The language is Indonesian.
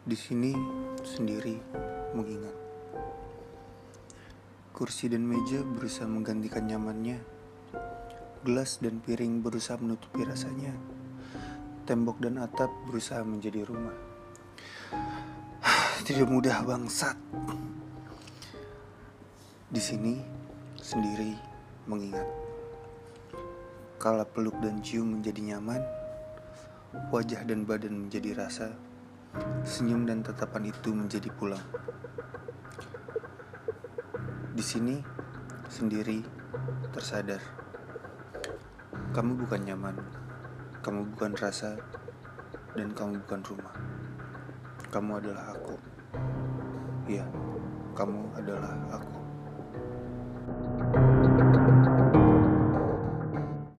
Di sini sendiri mengingat. Kursi dan meja berusaha menggantikan nyamannya. Gelas dan piring berusaha menutupi rasanya. Tembok dan atap berusaha menjadi rumah. Tidak mudah bangsat. Di sini sendiri mengingat. Kala peluk dan cium menjadi nyaman, wajah dan badan menjadi rasa, senyum dan tatapan itu menjadi pulang. Di sini sendiri tersadar. Kamu bukan nyaman, kamu bukan rasa, dan kamu bukan rumah. Kamu adalah aku. Iya, kamu adalah aku.